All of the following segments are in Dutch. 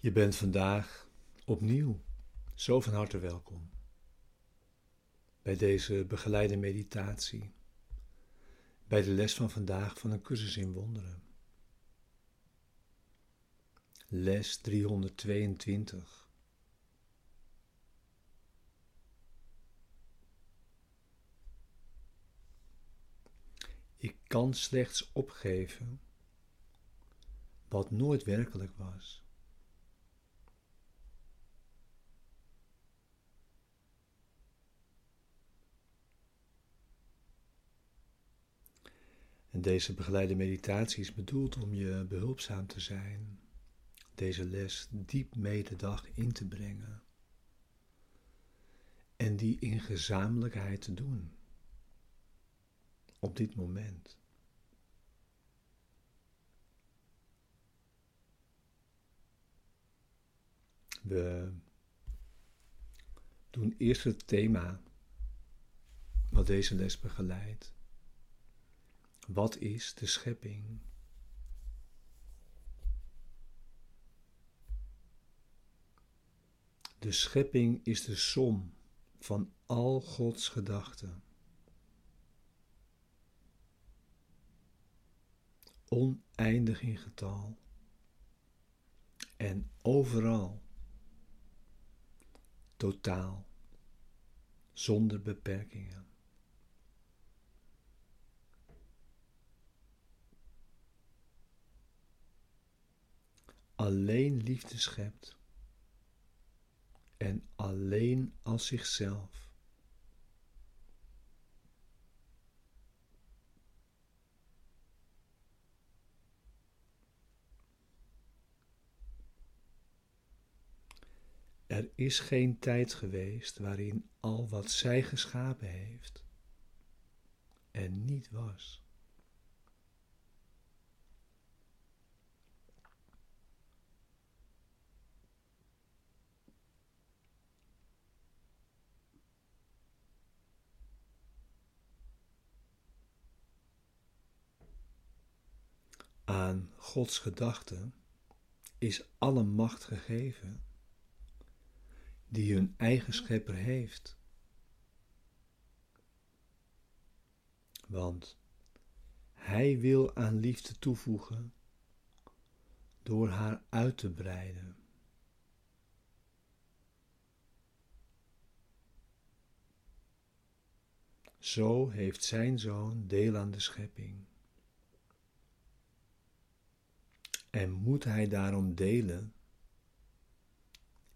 Je bent vandaag opnieuw zo van harte welkom bij deze begeleide meditatie, bij de les van vandaag van een cursus in wonderen. Les 322. Ik kan slechts opgeven wat nooit werkelijk was. Deze begeleide meditatie is bedoeld om je behulpzaam te zijn, deze les diep mee de dag in te brengen en die in gezamenlijkheid te doen op dit moment. We doen eerst het thema wat deze les begeleidt. Wat is de schepping? De schepping is de som van al Gods gedachten. Oneindig in getal en overal totaal, zonder beperkingen. Alleen liefde schept en alleen als zichzelf. Er is geen tijd geweest waarin al wat zij geschapen heeft er niet was. Aan Gods gedachten is alle macht gegeven die hun eigen schepper heeft. Want hij wil aan liefde toevoegen door haar uit te breiden. Zo heeft zijn zoon deel aan de schepping. En moet hij daarom delen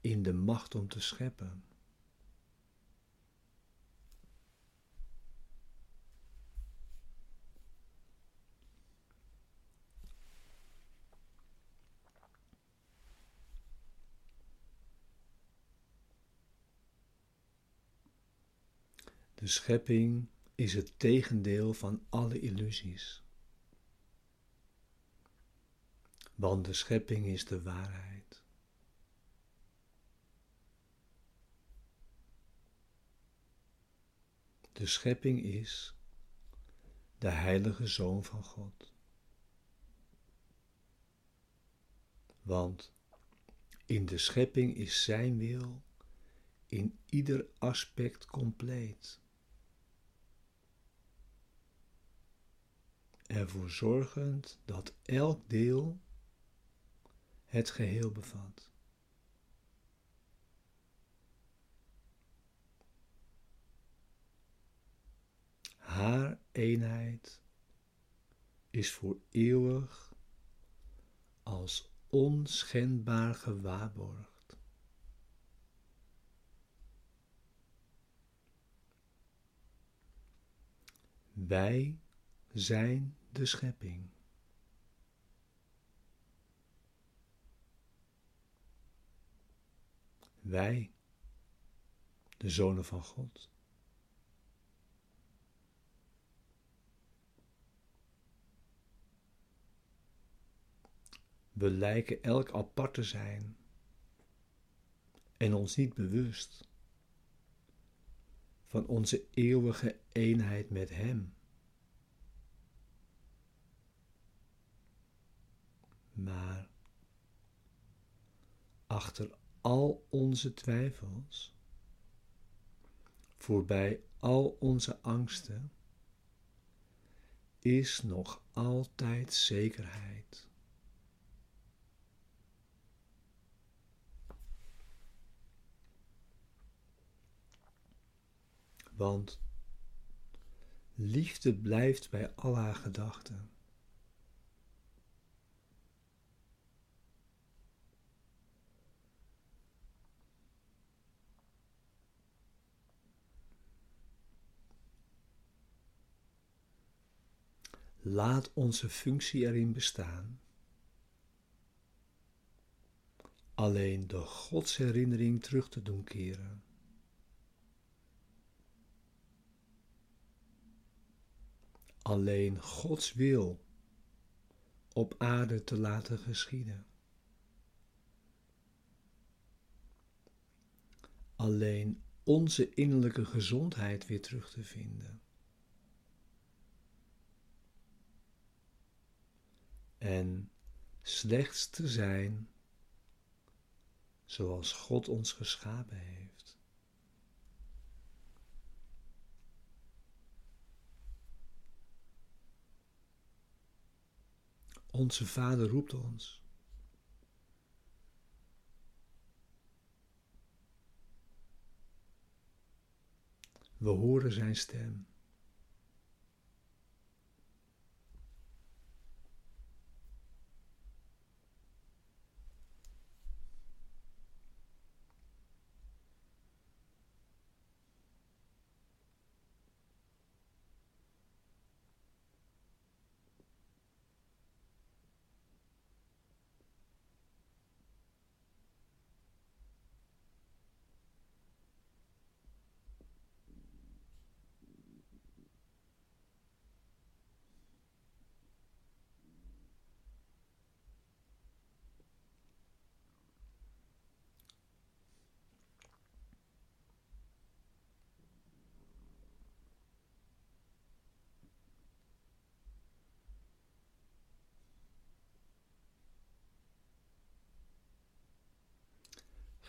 in de macht om te scheppen. De schepping is het tegendeel van alle illusies. Want de schepping is de waarheid. De schepping is de heilige Zoon van God. Want in de schepping is Zijn wil in ieder aspect compleet. Ervoor zorgend dat elk deel het geheel bevat. Haar eenheid is voor eeuwig als onschendbaar gewaarborgd. Wij zijn de schepping. Wij, de zonen van God. We lijken elk apart te zijn en ons niet bewust van onze eeuwige eenheid met Hem. Maar achter al onze twijfels, voorbij al onze angsten, is nog altijd zekerheid. Want liefde blijft bij al haar gedachten. Laat onze functie erin bestaan. Alleen de godsherinnering terug te doen keren. Alleen Gods wil op aarde te laten geschieden. Alleen onze innerlijke gezondheid weer terug te vinden. En slechts te zijn zoals God ons geschapen heeft. Onze Vader roept ons. We horen Zijn stem.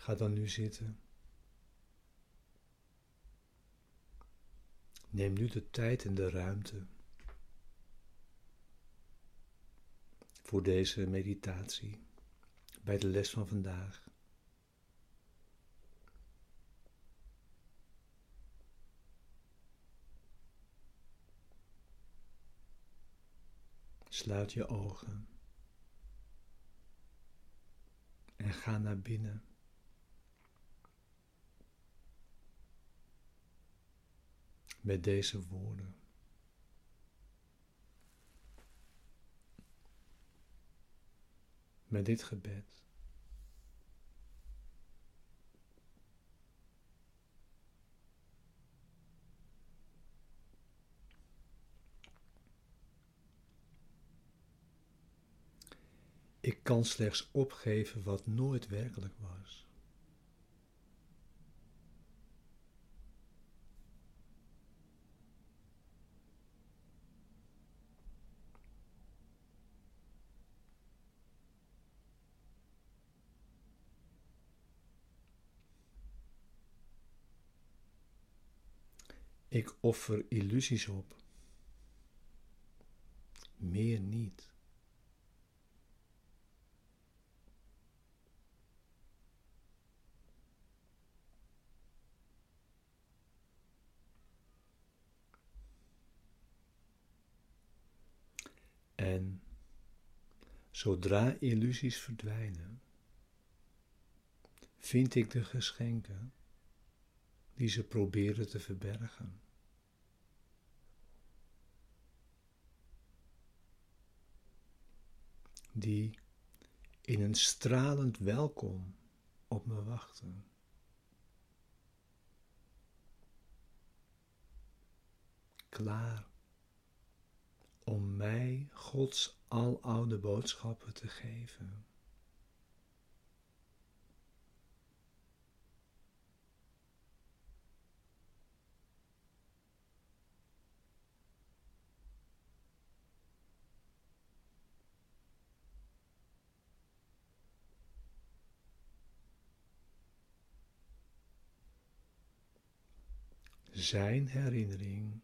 Ga dan nu zitten. Neem nu de tijd en de ruimte voor deze meditatie bij de les van vandaag. Sluit je ogen en ga naar binnen. Met deze woorden. Met dit gebed. Ik kan slechts opgeven wat nooit werkelijk was. Ik offer illusies op. Meer niet. En zodra illusies verdwijnen, vind ik de geschenken die ze proberen te verbergen. Die in een stralend welkom op me wachten. Klaar om mij Gods aloude boodschappen te geven. Zijn herinnering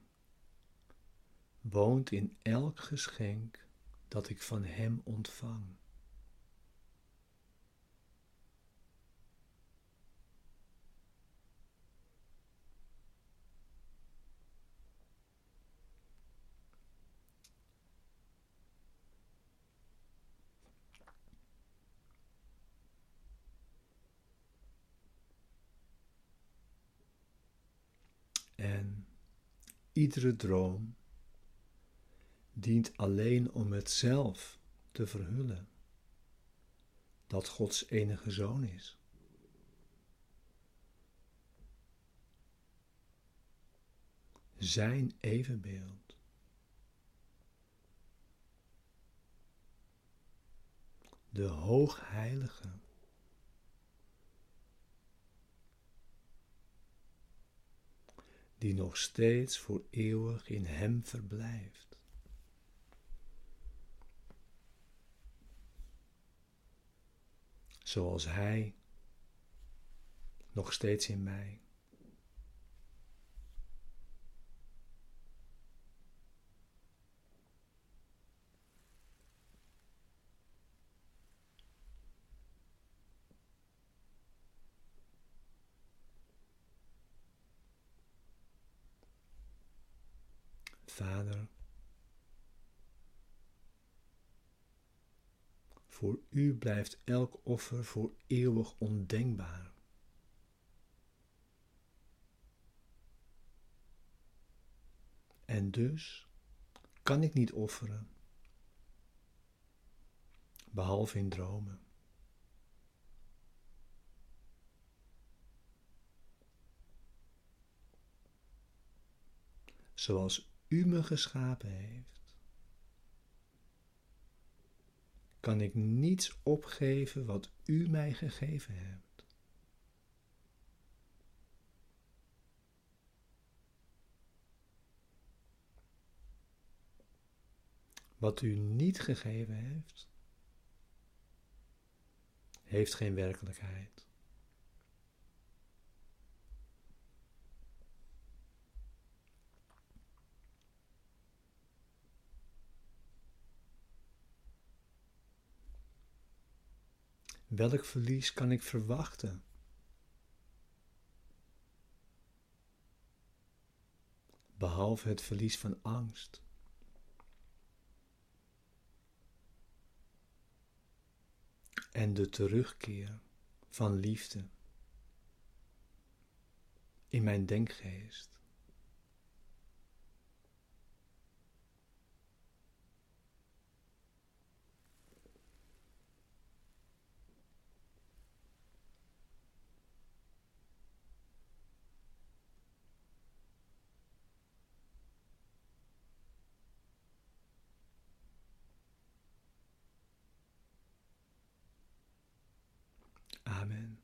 woont in elk geschenk dat ik van Hem ontvang. En iedere droom dient alleen om het zelf te verhullen dat Gods enige zoon is. Zijn evenbeeld. De hoogheilige. Die nog steeds voor eeuwig in hem verblijft. zoals Hij nog steeds in mij. Vader, Voor u blijft elk offer voor eeuwig ondenkbaar. En dus kan ik niet offeren, behalve in dromen. Zoals u me geschapen heeft. kan ik niets opgeven wat u mij gegeven hebt. Wat u niet gegeven heeft, heeft geen werkelijkheid. Welk verlies kan ik verwachten? Behalve het verlies van angst. En de terugkeer van liefde in mijn denkgeest. 아멘.